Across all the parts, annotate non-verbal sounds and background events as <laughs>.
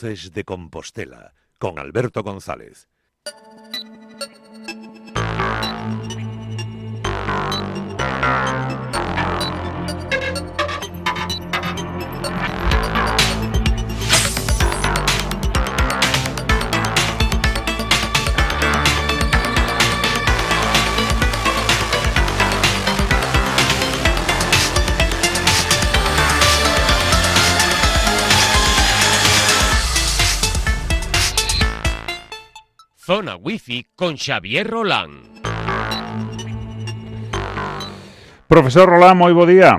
De Compostela con Alberto González. Zona Wifi con Xavier Rolán. Profesor Rolán, moi bo día.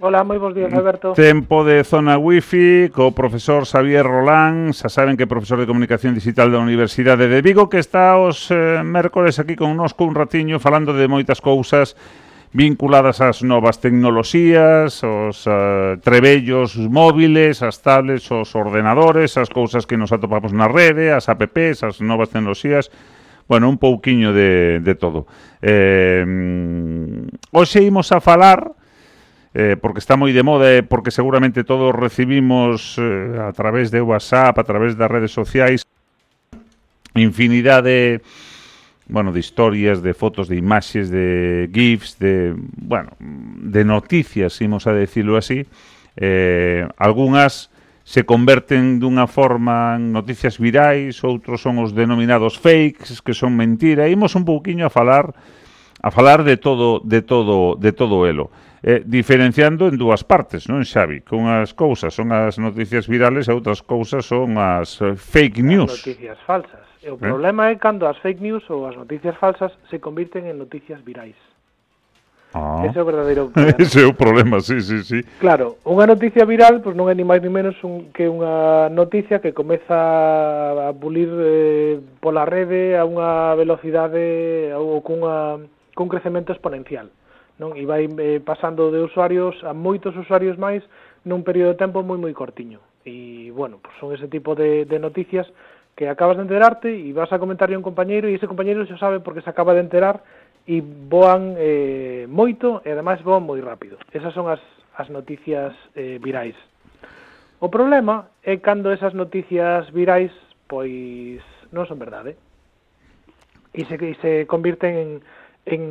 Hola, moi bons días, Alberto. Tempo de Zona Wifi co profesor Xavier Rolán, xa saben que é profesor de Comunicación Digital da Universidade de Vigo, que está os eh, mércores aquí con nosco un ratiño falando de moitas cousas vinculadas ás novas tecnoloxías, os uh, eh, trebellos móviles, as tablets, os ordenadores, as cousas que nos atopamos na rede, as apps, as novas tecnoloxías, bueno, un pouquiño de, de todo. Eh, mm, hoxe imos a falar, eh, porque está moi de moda e eh, porque seguramente todos recibimos eh, a través de WhatsApp, a través das redes sociais, infinidade de bueno, de historias, de fotos, de imaxes, de gifs, de, bueno, de noticias, imos a decirlo así, eh, algunhas se converten dunha forma en noticias virais, outros son os denominados fakes, que son mentira, imos un pouquiño a falar a falar de todo de todo de todo elo. Eh, diferenciando en dúas partes, non, Xavi? Que unhas cousas son as noticias virales e outras cousas son as eh, fake news. As noticias falsas. E o eh? problema é cando as fake news ou as noticias falsas se convirten en noticias virais. Ah. Ese é o verdadeiro <laughs> problema. Ese é o problema, sí, sí, sí. Claro, unha noticia viral pois pues, non é ni máis ni menos un, que unha noticia que comeza a bulir eh, pola rede a unha velocidade ou cunha, cun crecemento exponencial. Non? E vai eh, pasando de usuarios a moitos usuarios máis nun período de tempo moi moi cortiño. E, bueno, pues son ese tipo de, de noticias que acabas de enterarte e vas a comentarle a un compañeiro e ese compañeiro xa sabe porque se acaba de enterar e voan eh, moito e ademais voan moi rápido. Esas son as, as noticias eh, virais. O problema é cando esas noticias virais pois non son verdade. E se, e se convirten en, en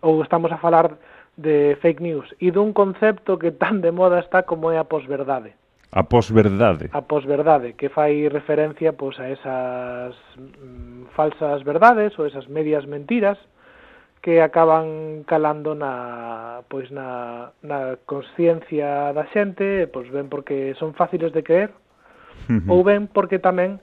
ou estamos a falar de fake news e dun concepto que tan de moda está como é a posverdade. A posverdade. A posverdade, que fai referencia pois, a esas mm, falsas verdades ou esas medias mentiras que acaban calando na, pois, na, na consciencia da xente, pois ben porque son fáciles de creer, uh -huh. ou ben porque tamén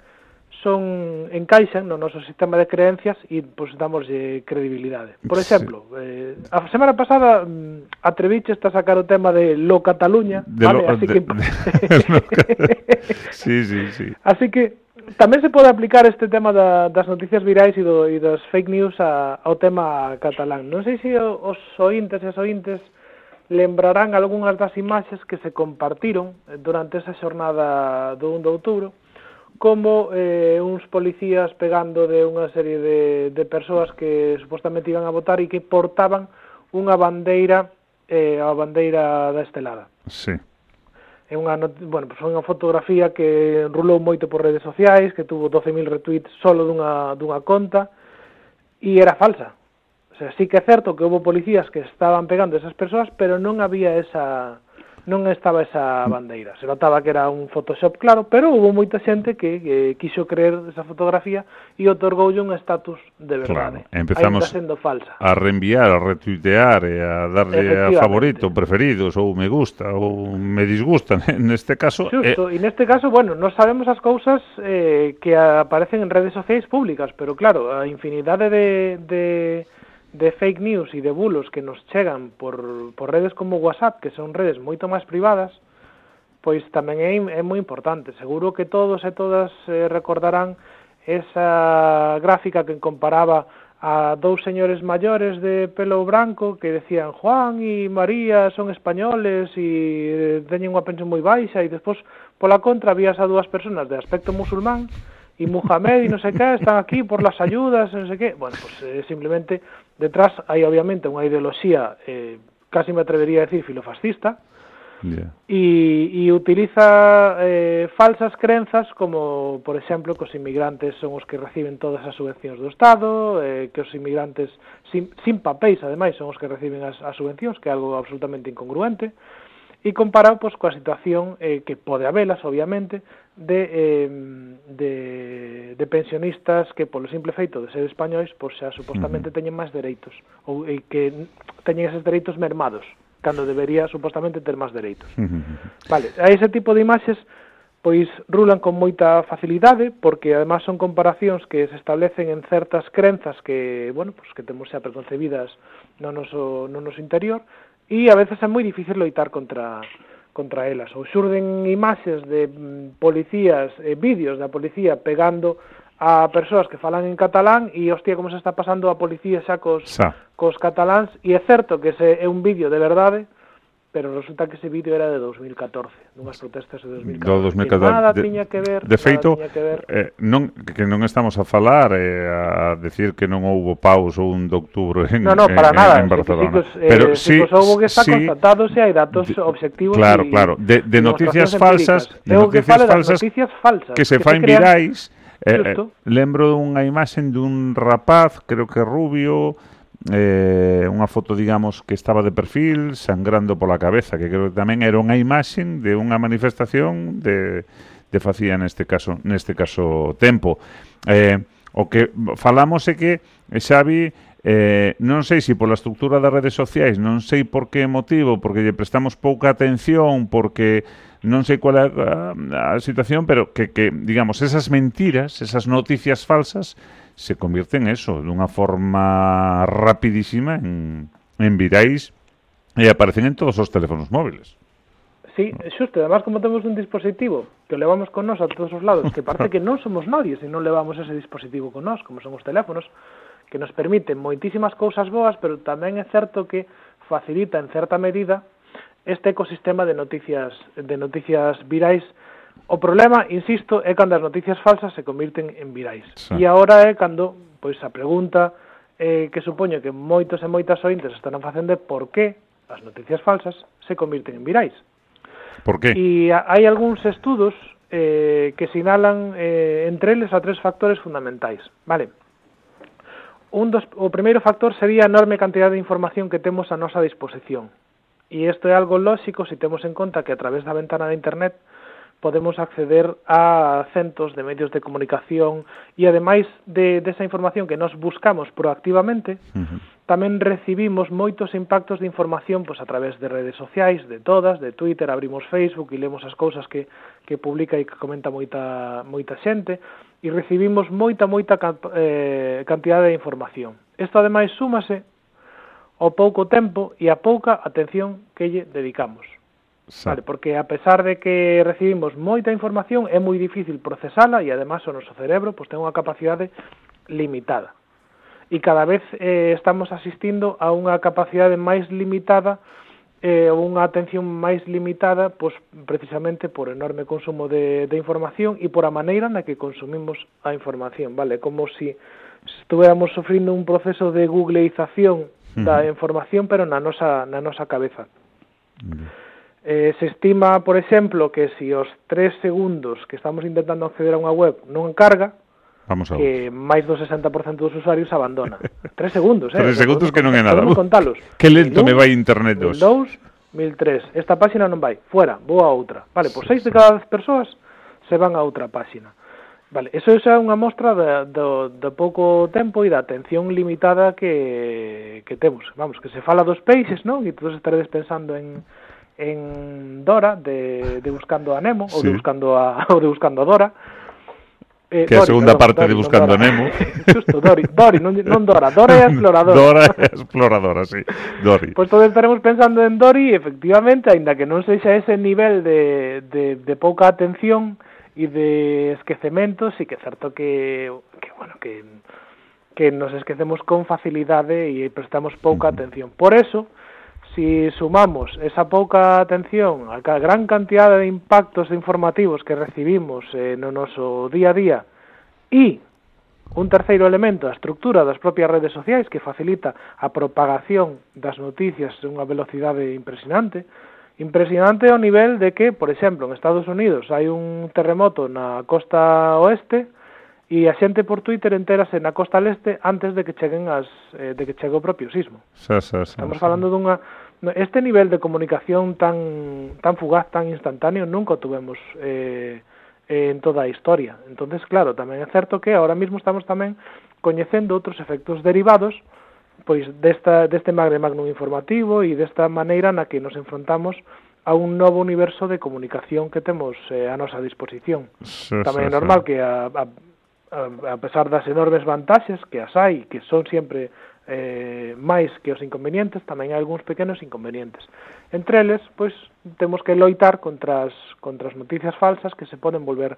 son encaixan no noso sistema de creencias e pois damoslle credibilidade. Por exemplo, sí. eh, a semana pasada mm, atreviche a sacar o tema de Lo Cataluña, de vale, lo, así de, que <laughs> de... Sí, sí, sí. Así que tamén se pode aplicar este tema da, das noticias virais e, do, e das fake news a, ao tema catalán. Non sei se os ointes e as ointes lembrarán algunhas das imaxes que se compartiron eh, durante esa xornada do 1 de outubro, como eh, uns policías pegando de unha serie de, de persoas que supostamente iban a votar e que portaban unha bandeira, eh, a bandeira da estelada. Sí. É unha, bueno, pues foi unha fotografía que rulou moito por redes sociais, que tuvo 12.000 retweets solo dunha, dunha conta, e era falsa. O sea, sí que é certo que houve policías que estaban pegando esas persoas, pero non había esa non estaba esa bandeira. Se notaba que era un Photoshop claro, pero hubo moita xente que, que quixo creer esa fotografía e otorgoulle un estatus de verdade. Claro, empezamos sendo falsa. a reenviar, a retuitear, e a darlle a favorito, preferidos, ou me gusta, ou me disgusta, <laughs> neste caso... Justo, eh... e neste caso, bueno, non sabemos as cousas eh, que aparecen en redes sociais públicas, pero claro, a infinidade de... de de fake news e de bulos que nos chegan por, por redes como WhatsApp, que son redes moito máis privadas, pois tamén é, é moi importante. Seguro que todos e todas eh, recordarán esa gráfica que comparaba a dous señores maiores de pelo branco que decían Juan e María son españoles e eh, teñen unha pensión moi baixa e despois pola contra vías a dúas persoas de aspecto musulmán e Muhammad e non sei que están aquí por las ayudas, non sei que. Bueno, pues eh, simplemente Detrás hai obviamente unha ideoloxía eh, casi me atrevería a decir filofascista, Yeah. e, e utiliza eh, falsas crenzas como, por exemplo, que os inmigrantes son os que reciben todas as subvencións do Estado, eh, que os inmigrantes sin, sin papéis, ademais, son os que reciben as, as subvencións, que é algo absolutamente incongruente e comparado pois, coa situación eh, que pode habelas, obviamente, de, eh, de, de pensionistas que polo simple feito de ser españois pois xa supostamente teñen máis dereitos ou e que teñen eses dereitos mermados cando debería supostamente ter máis dereitos. Vale, a ese tipo de imaxes pois rulan con moita facilidade porque además son comparacións que se establecen en certas crenzas que, bueno, pois que temos xa preconcebidas no noso, no noso interior e a veces é moi difícil loitar contra contra elas. Ou xurden imaxes de mm, policías e vídeos da policía pegando a persoas que falan en catalán e hostia como se está pasando a policía xa cos, xa. cos cataláns e é certo que se é un vídeo de verdade, pero resulta que ese vídeo era de 2014, dunhas protestas de 2014. Do 2014. Nada de, tiña que ver. De feito, que ver. Eh, non, que non estamos a falar eh, a decir que non houbo paus ou un de outubro en, no, no, para en, nada, en Barcelona. Psicos, eh, pero sí, si, houbo que está sí, constatado se hai datos de, obxectivos Claro, y, claro. De, de noticias falsas, de noticias falsas, noticias falsas que se, que faen virais. Eh, eh, lembro dunha imaxe dun rapaz, creo que rubio, eh, unha foto, digamos, que estaba de perfil, sangrando pola cabeza, que creo que tamén era unha imaxen de unha manifestación de, de facía neste caso, neste caso tempo. Eh, o que falamos é que Xavi Eh, non sei se pola estructura das redes sociais, non sei por que motivo, porque lle prestamos pouca atención, porque non sei cual é a, a situación, pero que, que digamos, esas mentiras, esas noticias falsas, se convirte en eso, dunha forma rapidísima en, en virais e aparecen en todos os teléfonos móviles. Sí, xusto, además como temos un dispositivo que levamos con nós a todos os lados, que parece que <laughs> non somos nadie se non levamos ese dispositivo con nós, como son os teléfonos, que nos permiten moitísimas cousas boas, pero tamén é certo que facilita en certa medida este ecosistema de noticias de noticias virais O problema, insisto, é cando as noticias falsas se convirten en virais. Sí. E agora é cando pois a pregunta eh, que supoño que moitos e moitas ointes están facendo é por que as noticias falsas se convirten en virais. Por que? E hai algúns estudos eh, que sinalan eh, entre eles a tres factores fundamentais. Vale. Un dos, o primeiro factor sería a enorme cantidad de información que temos a nosa disposición. E isto é algo lóxico se si temos en conta que a través da ventana de Internet podemos acceder a centos de medios de comunicación e ademais de desa de información que nos buscamos proactivamente, uh -huh. tamén recibimos moitos impactos de información pois a través de redes sociais, de todas, de Twitter, abrimos Facebook e lemos as cousas que que publica e que comenta moita moita xente e recibimos moita moita eh, cantidade de información. Isto ademais súmase ao pouco tempo e a pouca atención que lle dedicamos. Sí. Vale, porque a pesar de que recibimos moita información, é moi difícil procesala e además o noso cerebro pois ten unha capacidade limitada. E cada vez eh, estamos asistindo a unha capacidade máis limitada eh, ou unha atención máis limitada pois, precisamente por enorme consumo de, de información e por a maneira na que consumimos a información, vale? Como si estuéramos sofrindo un proceso de googleización da información, pero na nosa, na nosa cabeza. Eh, se estima, por exemplo, que se si os tres segundos que estamos intentando acceder a unha web non carga, Vamos a que máis do 60% dos usuarios abandona. <laughs> tres segundos, eh? Tres segundos que non é nada. Podemos contalos. Que lento mil me vai internet 2. mil tres. Esta páxina non vai. Fuera, vou a outra. Vale, pois seis de cada dez persoas se van a outra páxina. Vale, eso é unha mostra de, de, de pouco tempo e da atención limitada que, que temos. Vamos, que se fala dos peixes, non? E todos estaredes pensando en, en Dora de, de Buscando a Nemo sí. ou de Buscando a <laughs> ou de Buscando a Dora. Eh, que é a segunda parte Dori, de Buscando Dora. a Nemo. <laughs> Justo, Dori, Dori, non, non Dora, Dora é a exploradora. Dora é a exploradora, sí, Dori. Pois pues todos estaremos pensando en Dori, efectivamente, aínda que non sexa ese nivel de, de, de pouca atención e de esquecemento, sí que é certo que, que bueno, que que nos esquecemos con facilidade e prestamos pouca atención. Por eso, si sumamos esa pouca atención a gran cantidad de impactos informativos que recibimos eh, no noso día a día e un terceiro elemento, a estructura das propias redes sociais que facilita a propagación das noticias a unha velocidade impresionante, impresionante ao nivel de que, por exemplo, en Estados Unidos hai un terremoto na costa oeste e a xente por Twitter entérase na costa leste antes de que cheguen as eh, de que chegue o propio sismo. Xa, xa, xa, Estamos falando dunha este nivel de comunicación tan tan fugaz, tan instantáneo nunca o tuvemos eh, en toda a historia. Entonces, claro, tamén é certo que ahora mismo estamos tamén coñecendo outros efectos derivados pois desta, deste magre magnum informativo e desta maneira na que nos enfrontamos a un novo universo de comunicación que temos eh, a nosa disposición. Xa, Tamén é xa, normal que a, a, a, a pesar das enormes vantaxes que as hai, que son sempre eh, máis que os inconvenientes, tamén hai algúns pequenos inconvenientes. Entre eles, pois, temos que loitar contra as, contra as noticias falsas que se poden volver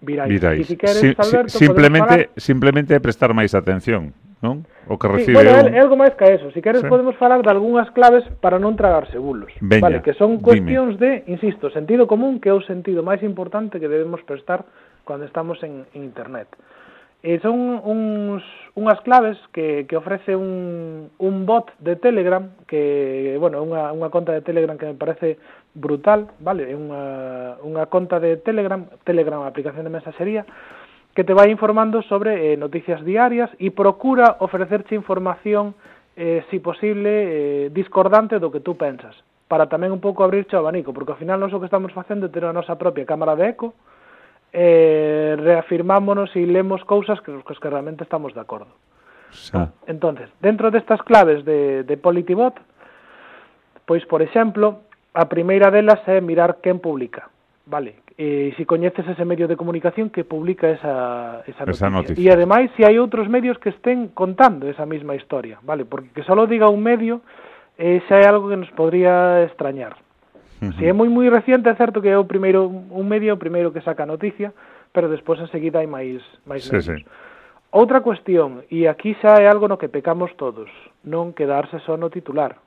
virais. virais. E si queres, si, Alberto, si, simplemente, falar... simplemente prestar máis atención, non? O que recibe sí, bueno, un... é algo máis que eso. Si queres, sí. podemos falar de algunhas claves para non tragarse bulos. Veña, vale, que son cuestións dime. de, insisto, sentido común, que é o sentido máis importante que debemos prestar cando estamos en, en Internet. Eh, son uns, unhas claves que, que ofrece un, un bot de Telegram, que, bueno, unha, unha conta de Telegram que me parece brutal, vale? É unha, unha conta de Telegram, Telegram, aplicación de mensaxería, que te vai informando sobre eh, noticias diarias e procura ofrecerche información, eh, si posible, eh, discordante do que tú pensas para tamén un pouco abrirche o abanico, porque ao final non o que estamos facendo é ter a nosa propia cámara de eco, uh eh, reafirmámonos e lemos cousas que, que, que realmente estamos de acordo. Xa. Entonces, dentro destas claves de, de Politibot, pois, por exemplo, a primeira delas é mirar quen publica. Vale, eh, si coñeces ese medio de comunicación que publica esa, esa, noticia. esa noticia. E ademais, se si hai outros medios que estén contando esa mesma historia, vale, porque que só diga un medio eh, xa é algo que nos podría extrañar. Si é moi moi reciente, é certo que é o primeiro un medio o primeiro que saca noticia, pero despois a seguida hai máis máis sí, medios. Sí. Outra cuestión, e aquí xa é algo no que pecamos todos, non quedarse só no titular.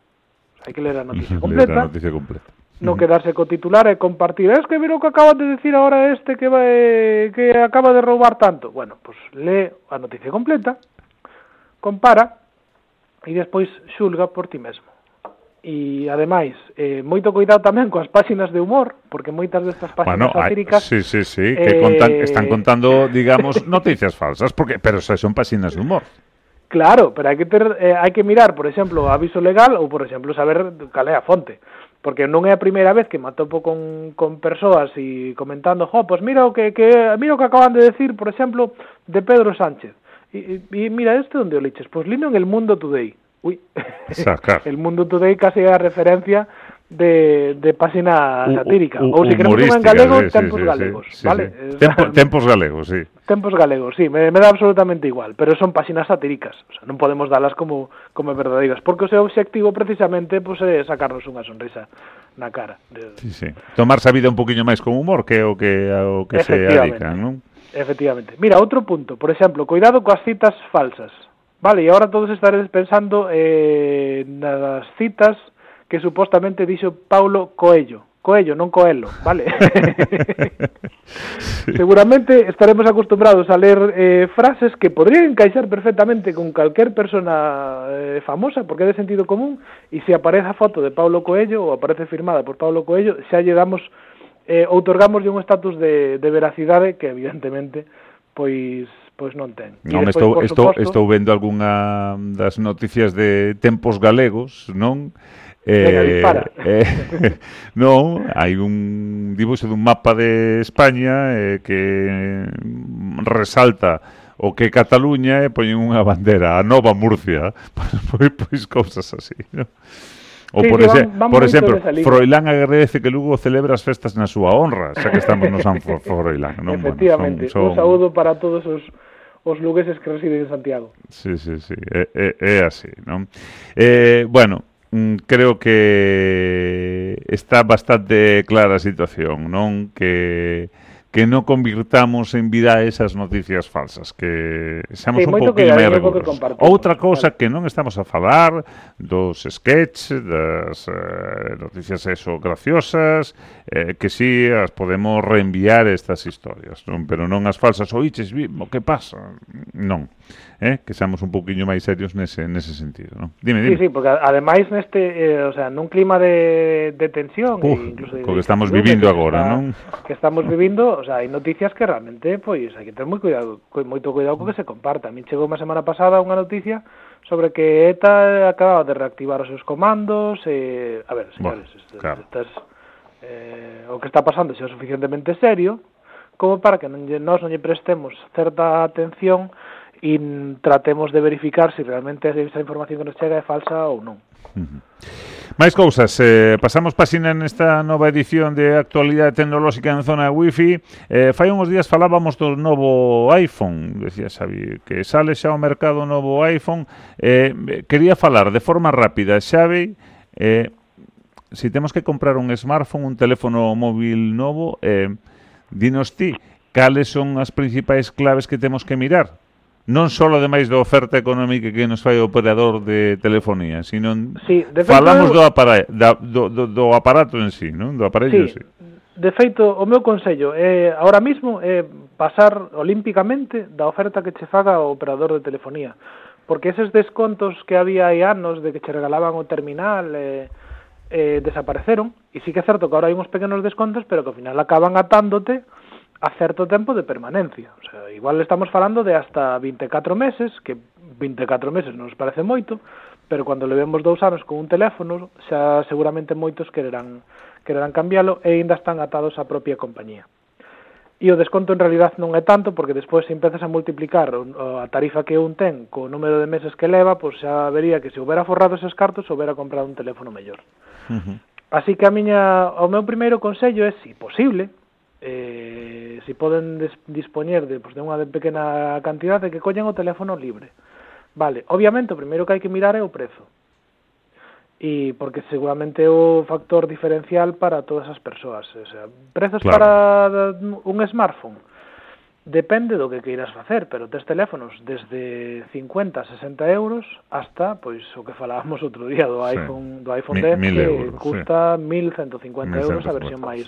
Hai que ler a noticia completa. ler a noticia completa. Non quedarse co titular e compartir. Es que vero que acaban de decir agora este que va, eh, que acaba de roubar tanto. Bueno, pues lee a noticia completa, compara e despois xulga por ti mesmo e ademais, eh, moito cuidado tamén coas páxinas de humor, porque moitas destas páxinas bueno, satíricas... Hay, sí, sí, sí, eh... que contan, están contando, digamos, <laughs> noticias falsas, porque pero se son páxinas de humor. Claro, pero hai que ter, eh, hai que mirar, por exemplo, o aviso legal ou, por exemplo, saber cal é a fonte. Porque non é a primeira vez que me atopo con, con persoas e comentando, jo, pues mira o que, que, mira o que acaban de decir, por exemplo, de Pedro Sánchez. E, e mira, este onde o liches? Pois pues, lino en el mundo today. Uy, Sacar. <laughs> el Mundo Today casi é a referencia de, de página satírica. U, u, ou se queremos unha en galego, sí, tempos sí, galegos, sí, vale? Sí. Tempo, tempos galegos, sí. Tempos galegos, sí, me, me da absolutamente igual, pero son páxinas satíricas, o sea, non podemos dalas como como verdadeiras, porque o seu obxectivo precisamente pues, é sacarnos unha sonrisa na cara. Sí, sí. Tomarse a vida un poquinho máis con humor que o que o que se adican, non? Efectivamente. Mira, outro punto, por exemplo, cuidado coas citas falsas. Vale, e agora todos estaredes pensando eh, nas citas que supostamente dixo Paulo Coello. Coello, non Coelho, vale? <laughs> Seguramente estaremos acostumbrados a ler eh, frases que podrían encaixar perfectamente con calquer persona eh, famosa, porque é de sentido común, e se aparece a foto de Paulo Coelho ou aparece firmada por Paulo Coelho, xa lle damos eh, outorgamos un estatus de, de veracidade que evidentemente pois pois non ten. Non, despois, estou, estou, suposto, estou vendo algunha das noticias de tempos galegos, non? Eh, Venga, <laughs> eh, non, hai un dibuixo dun mapa de España eh, que resalta o que Cataluña e eh, poñen unha bandeira, a nova Murcia, <laughs> pois, pois cousas así, non? O sí, por, sí, ese, van, van por exemplo, Froilán agradece que Lugo celebra as festas na súa honra, xa que estamos no San <laughs> Froilán. Non? Efectivamente, bueno, son, son... un saúdo para todos os os lugueses que residen en Santiago. Sí, sí, sí, é, é, é así, non? Eh, bueno, mm, creo que está bastante clara a situación, non? Que que non convirtamos en vida esas noticias falsas, que seamos sí, un pouquinho máis rigorosos. Outra cousa claro. que non estamos a falar dos sketch, das eh, noticias eso graciosas, eh, que si sí, as podemos reenviar estas historias, non? pero non as falsas, oiches, o que pasa? Non. Eh? Que seamos un pouquiño máis serios nese, nese sentido, non? Dime, dime. Sí, sí, porque ademais neste, eh, o sea, nun clima de, de tensión, Uf, e incluso... De, co que estamos vivindo agora, non? Que estamos vivindo, o sea, hai noticias que realmente pois hai que ter moi cuidado, moito cuidado co que se comparta. A mí chegou unha semana pasada unha noticia sobre que ETA acababa de reactivar os seus comandos e, a ver, señores, bueno, estes, claro. estas, eh, o que está pasando xa é suficientemente serio como para que non lle, nós non lle prestemos certa atención e tratemos de verificar se realmente esa información que nos chega é falsa ou non. Máis cousas, eh, pasamos pasina nesta nova edición de actualidade tecnolóxica en zona wifi. Eh, fai uns días falábamos do novo iPhone, decía Xavi, que sale xa ao mercado o novo iPhone. Eh, quería falar de forma rápida, Xavi, eh, si temos que comprar un smartphone, un teléfono móvil novo, eh, dinos ti, cales son as principais claves que temos que mirar? non só ademais da oferta económica que nos fai o operador de telefonía, sino sí, de feito, falamos do, apara da, do, do, do aparato en sí, non? Do aparello, sí. sí. De feito, o meu consello é eh, ahora mismo é eh, pasar olímpicamente da oferta que che faga o operador de telefonía, porque eses descontos que había hai anos de que che regalaban o terminal eh, eh, desapareceron, e sí que é certo que agora hai uns pequenos descontos, pero que ao final acaban atándote a certo tempo de permanencia. O sea, igual estamos falando de hasta 24 meses, que 24 meses non nos parece moito, pero cando levemos dous anos con un teléfono, xa seguramente moitos quererán, quererán cambiálo e ainda están atados á propia compañía. E o desconto en realidad non é tanto, porque despois se empezas a multiplicar a tarifa que un ten co número de meses que leva, pois xa vería que se houbera forrado eses cartos, houbera comprado un teléfono mellor. Uh -huh. Así que a miña, o meu primeiro consello é, se si posible, eh, si poden des, dispoñer de, pues, de unha de pequena cantidade que collen o teléfono libre. Vale, obviamente o primeiro que hai que mirar é o prezo. E porque seguramente é o factor diferencial para todas as persoas, o sea, prezos claro. para un smartphone Depende do que queiras facer, pero tes teléfonos desde 50, 60 euros hasta, pois, o que falábamos <laughs> outro día do sí. iPhone, do iPhone Mi, 10 que euros, custa sí. 1150 euros a versión máis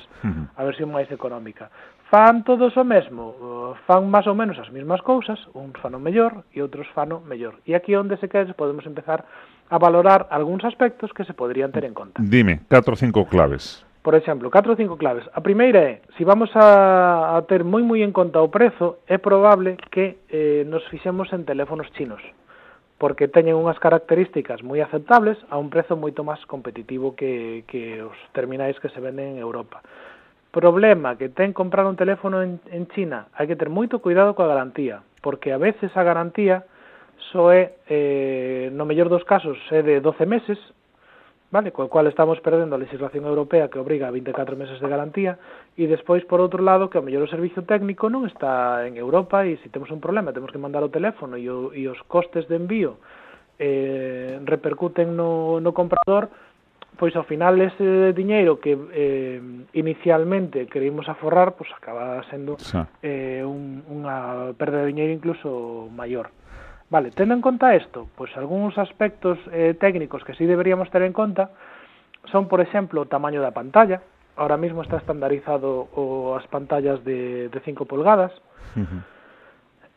a versión máis económica. Fan todos o mesmo, fan máis ou menos as mesmas cousas, uns fan o mellor e outros fan o mellor. E aquí onde se queres podemos empezar a valorar algúns aspectos que se poderían ter en conta. Dime, 4 ou 5 claves. Por exemplo, catro ou cinco claves. A primeira é, se vamos a, a ter moi moi en conta o prezo, é probable que eh, nos fixemos en teléfonos chinos, porque teñen unhas características moi aceptables a un prezo moito máis competitivo que, que os terminais que se venden en Europa. Problema que ten comprar un teléfono en, en China, hai que ter moito cuidado coa garantía, porque a veces a garantía só é, eh, no mellor dos casos, é de 12 meses, vale? Co cual estamos perdendo a legislación europea que obriga a 24 meses de garantía e despois, por outro lado, que o mellor o servicio técnico non está en Europa e se temos un problema temos que mandar o teléfono e, o, e os costes de envío eh, repercuten no, no comprador, pois ao final ese diñeiro que eh, inicialmente queríamos aforrar, pois acaba sendo eh, un, unha perda de diñeiro incluso maior. Vale, tendo en conta isto, pois algúns aspectos eh, técnicos que sí deberíamos ter en conta son, por exemplo, o tamaño da pantalla. Ahora mismo está estandarizado o, as pantallas de, de 5 polgadas.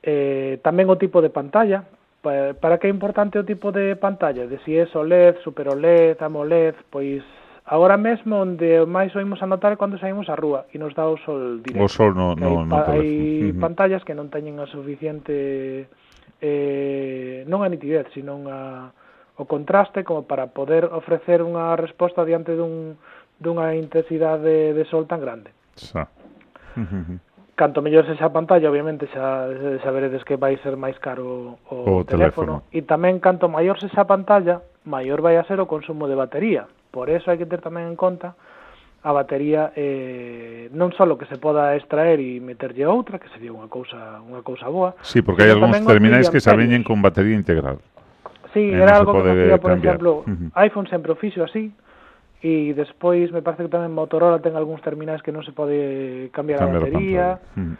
Eh, tamén o tipo de pantalla. Para, para que é importante o tipo de pantalla? De si é OLED, Super OLED, AMOLED, pois Agora mesmo onde máis oímos a notar cando saímos á rúa e nos dá o sol directo. O sol no, no, hai, no, no, hai pantallas que non teñen a suficiente eh, non a nitidez, sino a, o contraste como para poder ofrecer unha resposta diante dun, dunha intensidade de, de sol tan grande. Xa. <laughs> Canto mellor sexa a pantalla, obviamente, xa saberedes que vai ser máis caro o, o teléfono. teléfono. E tamén, canto maior sexa a pantalla, maior vai a ser o consumo de batería. Por eso hai que ter tamén en conta a batería eh, non só que se poda extraer e meterlle outra, que sería unha cousa unha cousa boa. Sí, porque hai algúns terminais que se veñen con batería integral. Sí, eh, era algo que facía, por cambiar. exemplo, uh -huh. iPhone sempre o fixo así, e despois me parece que tamén Motorola ten algúns terminais que non se pode cambiar, cambiar a batería.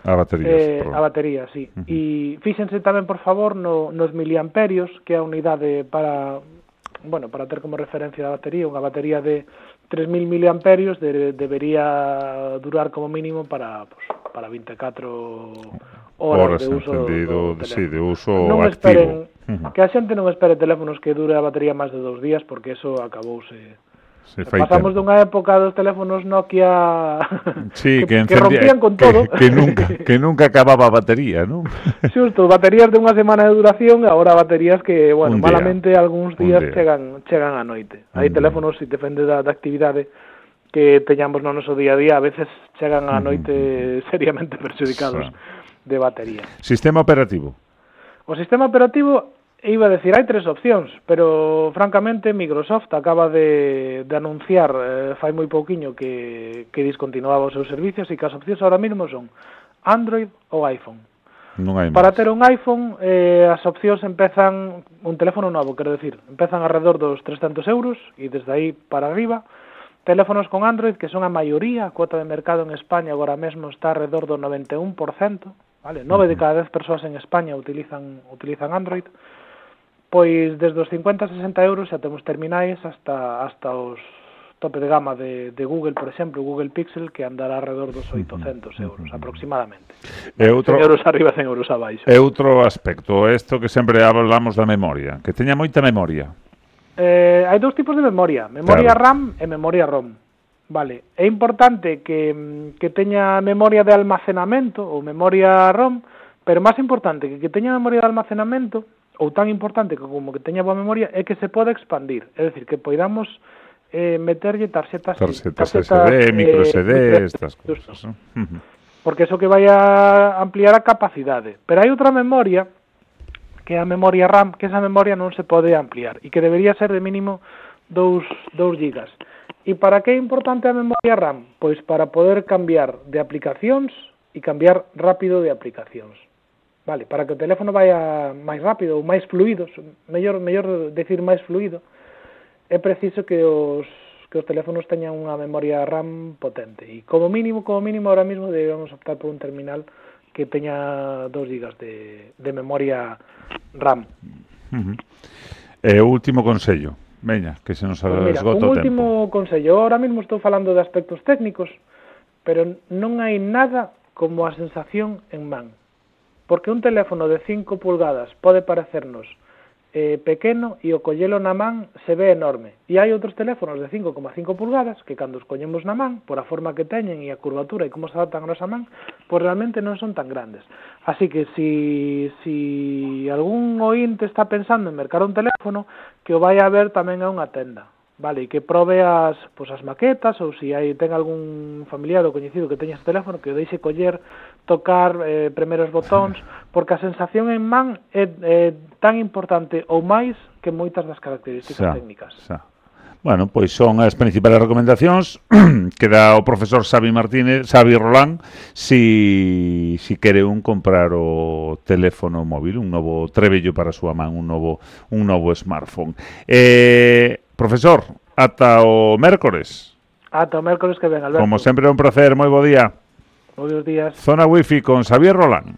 A, a batería, eh, perdón. a batería, sí. Uh -huh. E fíxense tamén, por favor, no, nos miliamperios, que é a unidade para bueno, para ter como referencia a batería, unha batería de 3.000 miliamperios de, debería durar como mínimo para pues, para 24 horas, horas de uso encendido, do sí, de uso non activo. Esperen, que a xente non espere teléfonos que dure a batería máis de dous días porque eso acabouse se eh, Pasamos dunha época dos teléfonos Nokia <laughs> sí, que, que, encendía, que rompían con que, todo. Que, nunca, <laughs> que nunca acababa a batería, non? <laughs> Xusto, baterías de unha semana de duración, agora baterías que, bueno, un malamente algúns días día. chegan chegan á noite. Hai un teléfonos, se depende da, da actividade, que teñamos no noso día a día, a veces chegan á noite seriamente perxudicados de batería. Sistema operativo. O sistema operativo iba a decir, hai tres opcións, pero francamente Microsoft acaba de, de anunciar eh, fai moi pouquiño que, que discontinuaba os seus servicios e que as opcións ahora mesmo son Android ou iPhone. Non hai Para ter un iPhone, eh, as opcións empezan, un teléfono novo, quero decir, empezan alrededor dos 300 euros e desde aí para arriba, teléfonos con Android que son a maioría, a cuota de mercado en España agora mesmo está alrededor do 91%, vale? 9 uh -huh. de cada 10 persoas en España utilizan utilizan Android. Uh Pois desde os 50 a 60 euros xa temos terminais hasta hasta os tope de gama de, de Google, por exemplo, Google Pixel, que andará alrededor dos 800 euros aproximadamente. E outro, 100 euros arriba, 100 euros abaixo. E outro aspecto, isto que sempre hablamos da memoria, que teña moita memoria. Eh, hai dous tipos de memoria, memoria claro. RAM e memoria ROM. Vale, é importante que, que teña memoria de almacenamento ou memoria ROM, pero máis importante que que teña memoria de almacenamento ou tan importante que como que teña boa memoria é que se poda expandir, é dicir, que poidamos eh, meterlle tarxetas, tarxetas, tarxetas SD, eh, micro SD, eh, estas cousas, ¿no? porque eso que vai a ampliar a capacidade. Pero hai outra memoria que é a memoria RAM, que esa memoria non se pode ampliar e que debería ser de mínimo 2, 2 gigas. E para que é importante a memoria RAM? Pois para poder cambiar de aplicacións e cambiar rápido de aplicacións vale, para que o teléfono vaya máis rápido ou máis fluido, mellor, mellor decir máis fluido, é preciso que os que os teléfonos teñan unha memoria RAM potente. E como mínimo, como mínimo, ahora mismo debemos optar por un terminal que teña 2 GB de, de memoria RAM. Uh -huh. E eh, último consello, veña, que se nos pues mira, esgota o tempo. último consello, ahora mismo estou falando de aspectos técnicos, pero non hai nada como a sensación en man. Porque un teléfono de 5 pulgadas pode parecernos eh, pequeno e o collelo na man se ve enorme. E hai outros teléfonos de 5,5 pulgadas que cando os collemos na man, por a forma que teñen e a curvatura e como se adaptan a nosa man, pois realmente non son tan grandes. Así que si, si algún ointe está pensando en mercar un teléfono, que o vai a ver tamén a unha tenda Vale, e que prove as, pois, as maquetas ou se hai ten algún familiar ou coñecido que teña ese teléfono que o deixe coller, tocar eh, primeiros <laughs> botóns, porque a sensación en man é, é tan importante ou máis que moitas das características xa, técnicas. Xa. Bueno, pois son as principales recomendacións <clears throat> que dá o profesor Xavi Martínez, Xavi Rolán, si, si quere un comprar o teléfono móvil, un novo trebello para a súa man, un novo, un novo smartphone. Eh, profesor, ata o mércores. Ata o mércoles que ven, Alberto. Como sempre é un placer, moi bo día. Moi bons días. Zona Wi-Fi con Xavier Rolán.